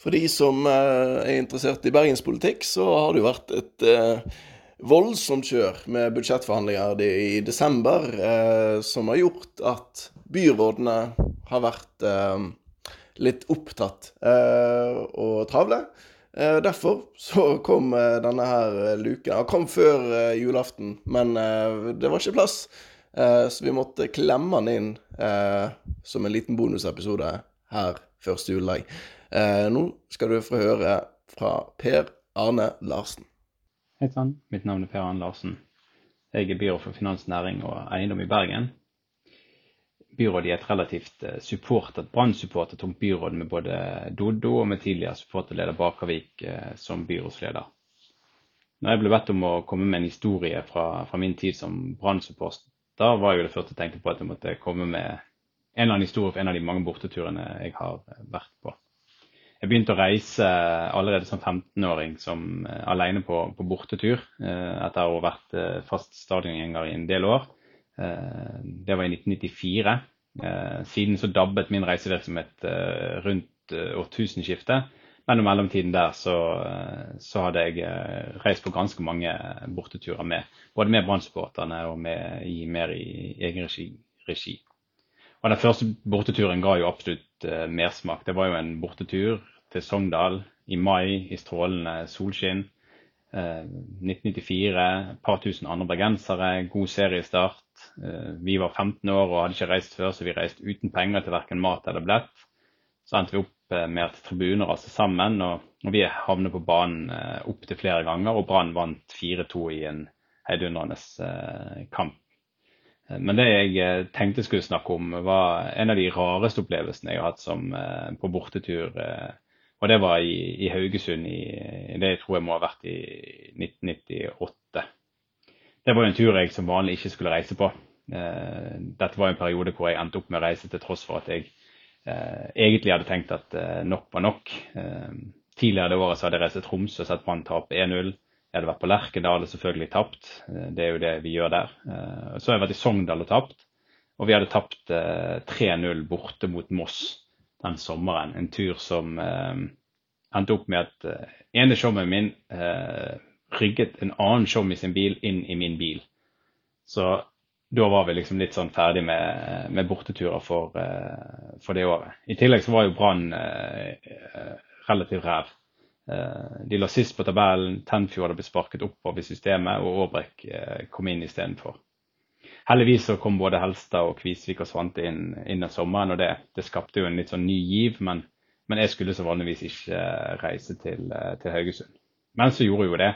For de som er interessert i bergenspolitikk, så har det jo vært et voldsomt kjør med budsjettforhandlinger i desember, som har gjort at byrådene har vært litt opptatt og travle. Eh, derfor så kom eh, denne her eh, luken. Den kom før julaften, men det var ikke plass. Så vi måtte klemme den inn som en liten bonusepisode her første juledag. Nå skal du få høre fra Per Arne Larsen. Hei sann, mitt navn er Per Arne Larsen. Jeg er byråd for finansnæring og eiendom i Bergen byrådet er et relativt eh, supportet, brannsupportet tomt byråd med både Doddo og med tidligere supporterleder Bakervik eh, som byrådsleder. Når jeg ble bedt om å komme med en historie fra, fra min tid som brannsupporter, var jo det første jeg tenkte på at jeg måtte komme med en eller annen historie fra en av de mange borteturene jeg har eh, vært på. Jeg begynte å reise allerede som 15-åring som alene på, på bortetur, etter å ha vært fast stadiongjenger i en del år. Eh, det var i 1994. Eh, siden så dabbet min reisevirksomhet eh, rundt årtusenskiftet. Men i mellomtiden der så, så, hadde jeg reist på ganske mange borteturer med både med brannsupporterne og med, i, mer i egen regi, regi. Og Den første borteturen ga jo absolutt mersmak. Det var jo en bortetur til Sogndal i mai i strålende solskinn. 1994, et par tusen andre bergensere, god seriestart. Eh, vi var 15 år og hadde ikke reist før, så vi reiste uten penger til verken mat eller billett. Så endte vi opp eh, med at tribuner raste sammen, og, vi havnet på banen eh, opptil flere ganger. Og Brann vant 4-2 i en heidundrende kamp. Men det jeg tenkte skulle snakke om, var en av de rareste opplevelsene jeg har hatt som, på bortetur. Og det var i, i Haugesund i det jeg tror jeg må ha vært i 1998. Det var en tur jeg som vanlig ikke skulle reise på. Eh, dette var en periode hvor jeg endte opp med å reise til tross for at jeg eh, egentlig hadde tenkt at eh, nok var nok. Tidligere det året så hadde jeg reist til Tromsø og sett Brann tape 1-0. Jeg hadde vært på Lerkendal og selvfølgelig tapt. Det er jo det vi gjør der. Så har jeg vært i Sogndal og tapt. Og vi hadde tapt 3-0 borte mot Moss den sommeren. En tur som endte opp med at ene showet min rygget en annen show i sin bil inn i min bil. Så da var vi liksom litt sånn ferdig med, med borteturer for, for, det året. I tillegg så var jo Brann relativt ræv. Uh, de lå sist på tabellen, Tenfjord blitt sparket oppover i systemet, og Aabrek kom inn istedenfor. Heldigvis så kom både Helstad og Kvisvik og Svante inn, innen sommeren, og det, det, skapte jo en litt sånn ny giv. Men, men jeg skulle så vanligvis ikke reise til, til Haugesund. Men så gjorde jeg jo det.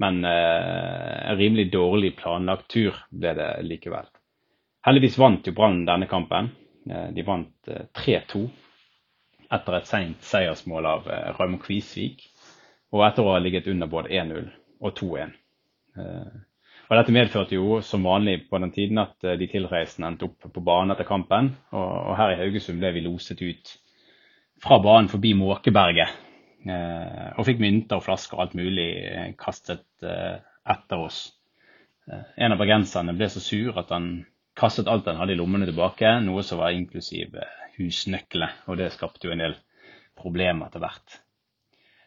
Men eh, en rimelig dårlig planlagt tur ble det likevel. Heldigvis vant jo Brann denne kampen. Eh, de vant 3-2 eh, etter et seint seiersmål av Raymond Kvisvik. Og etter å ha ligget under både 1-0 og 2-1. Og Dette medførte jo som vanlig på den tiden at de tilreisende endte opp på banen etter kampen. Og her i Haugesund ble vi loset ut fra banen forbi Måkeberget Eh, og fikk mynter og flasker og alt mulig eh, kastet eh, etter oss. En av bergenserne ble så sur at han kastet alt han hadde i lommene tilbake, noe som var inklusiv husnøklene. Og det skapte jo en del problemer etter hvert.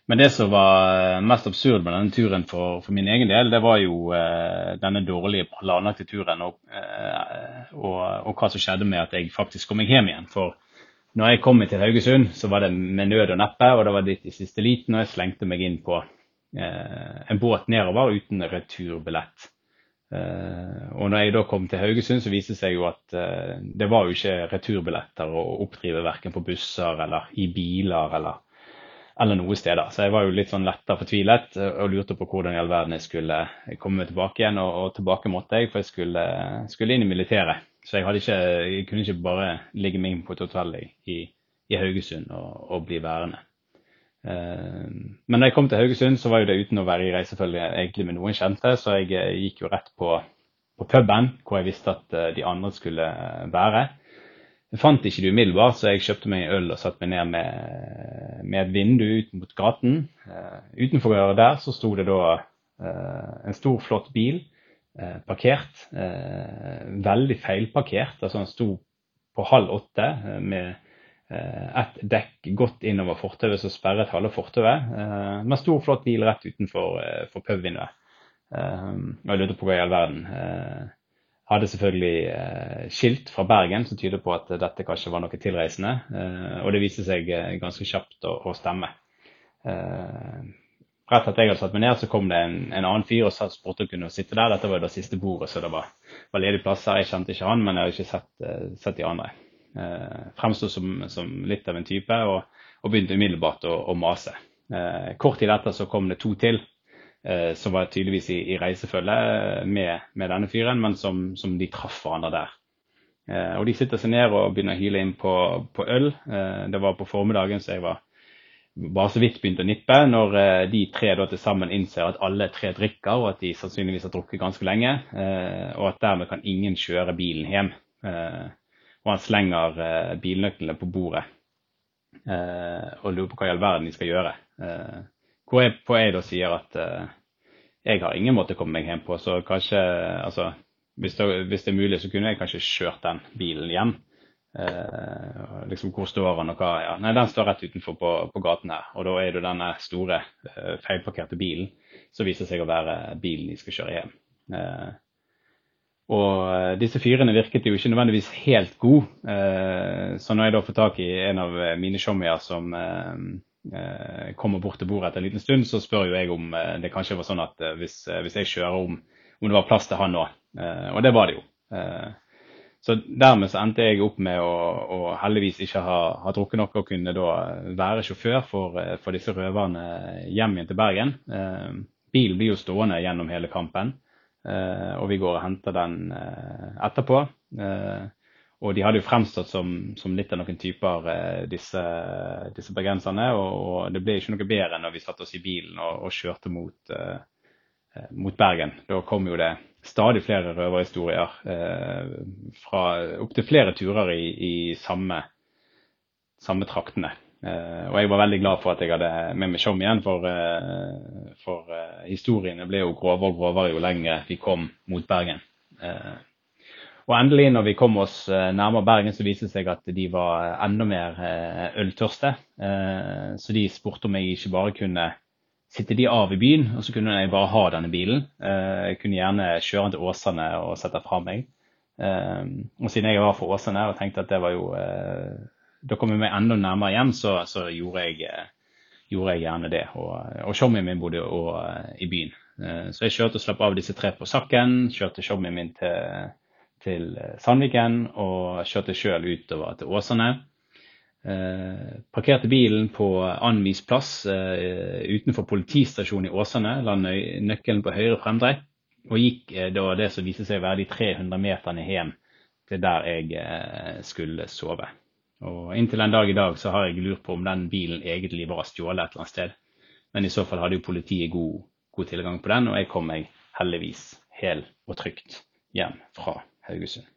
Men det som var mest absurd med denne turen for, for min egen del, det var jo eh, denne dårlige planlagte turen og, eh, og, og, hva som skjedde med at jeg faktisk kom meg hjem igjen. For når jeg kom til Haugesund, så var det med nød og neppe, og det var litt i siste liten, og jeg slengte meg inn på eh, en båt nedover uten returbillett. Eh, og når jeg da kom til Haugesund, så viste det seg jo at eh, det var jo ikke returbilletter å oppdrive verken på busser eller i biler eller, eller noe steder. Så jeg var jo litt sånn letta fortvilet eh, og lurte på hvordan i all verden jeg skulle komme tilbake igjen. Og, og tilbake måtte jeg, for jeg skulle, skulle inn i militæret. Så jeg, ikke, jeg, kunne ikke bare ligge meg inn på et hotell i, i Haugesund og, og, bli værende. Uh, men da jeg kom til Haugesund, så var jo det uten å være i reisefølge egentlig med noen kjente, så jeg uh, gikk jo rett på, på puben hvor jeg visste at uh, de andre skulle være. Jeg fant ikke det umiddelbart, så jeg kjøpte meg en øl og satte meg ned med, med et vindu ut mot gaten. utenfor der så sto det da en stor, flott bil Eh, parkert. Eh, veldig feilparkert. altså Han sto på halv åtte eh, med et dekk godt innover fortauet som sperret halve fortauet, med stor, flott bil rett utenfor for pubvinduet. Jeg lurte på hva i all verden. Hadde selvfølgelig skilt fra Bergen som tyder på at dette kanskje var noe tilreisende, og det viste seg ganske kjapt å, å stemme. Rett etter jeg hadde satt meg ned, så kom det en, en annen fyr og spurte om kunne sitte der. Dette var det siste bordet, så det var, var ledig plass her. Jeg kjente ikke han, men jeg hadde ikke sett, sett de andre. Uh, Fremsto som, som, litt av en type, og, og begynte umiddelbart å, å mase. Uh, kort tid etter så kom det to til, uh, som var tydeligvis i, i reisefølge med, med, denne fyren, men som, som de traff hverandre der. og de sitter seg ned og begynner å hyle inn på, på øl. det var på formiddagen, så jeg var bare så vidt begynte å nippe, når eh, de tre da til sammen innser at alle tre drikker, og at de sannsynligvis har drukket ganske lenge, eh, og at dermed kan ingen kjøre bilen hjem. Eh, og han slenger bilnøklene på bordet og lurer på hva i all verden de skal gjøre. Hvor jeg på jeg da sier at jeg har ingen måte å komme meg hjem på, så kanskje altså, hvis det, hvis det er mulig, så kunne jeg kanskje kjørt den bilen hjem. Eh, liksom Hvor står han og hva ja. Nei, Den står rett utenfor på, på gaten her. Og da er det denne store eh, feilparkerte bilen som viser seg å være bilen de skal kjøre hjem. Eh, og eh, disse fyrene virket jo ikke nødvendigvis helt gode. Eh, så når jeg da får tak i en av mine showmier som eh, kommer bort til bordet etter en liten stund, så spør jo jeg om det kanskje var sånn at hvis, hvis jeg kjører om, om det var plass til han òg. og det var det jo. Så dermed så endte jeg opp med å, å heldigvis ikke ha, ha, drukket noe og kunne da være sjåfør for, for disse røverne hjem igjen til Bergen. Eh, bilen blir jo stående gjennom hele kampen, eh, og vi går og henter den eh, etterpå. Eh, og de hadde jo fremstått som, som litt av noen typer, eh, disse, disse bergenserne. Og, og, det ble ikke noe bedre når vi satte oss i bilen og, og kjørte mot, eh, mot Bergen. Da kom jo det stadig flere røverhistorier eh, fra opptil flere turer i, i samme, samme, traktene. Eh, og jeg var veldig glad for at jeg hadde med meg Tjom igjen, for, eh, for eh, historiene ble jo grovere og grovere jo lenger vi kom mot Bergen. Og endelig, når vi kom oss nærmere Bergen, så viste det seg at de var enda mer øltørste. Så de spurte om jeg ikke bare kunne sitte de av i byen, og så kunne jeg bare ha denne bilen. Jeg kunne gjerne kjøre den til Åsane og sette fra meg. Og siden jeg var fra Åsane og tenkte at det var jo Da kom jeg meg enda nærmere hjem, så, så gjorde, jeg, gjorde, jeg, gjerne det. Og, og showmien min bodde og, i byen. Så jeg kjørte og slapp av disse tre på Sakken. Kjørte showmien min til, til Sandviken og kjørte sjøl utover til Åsane. Eh, parkerte bilen på Anmis plass eh, utenfor politistasjonen i Åsane. La nøkkelen på høyre fremdrei og gikk eh, da det som viste seg å være de 300 meterne hjem til der jeg eh, skulle sove. Og Inntil en dag i dag så har jeg lurt på om den bilen egentlig var stjålet et eller annet sted. Men i så fall hadde jo politiet god, god tilgang på den, og jeg kom meg heldigvis hel og trygt hjem fra Haugesund.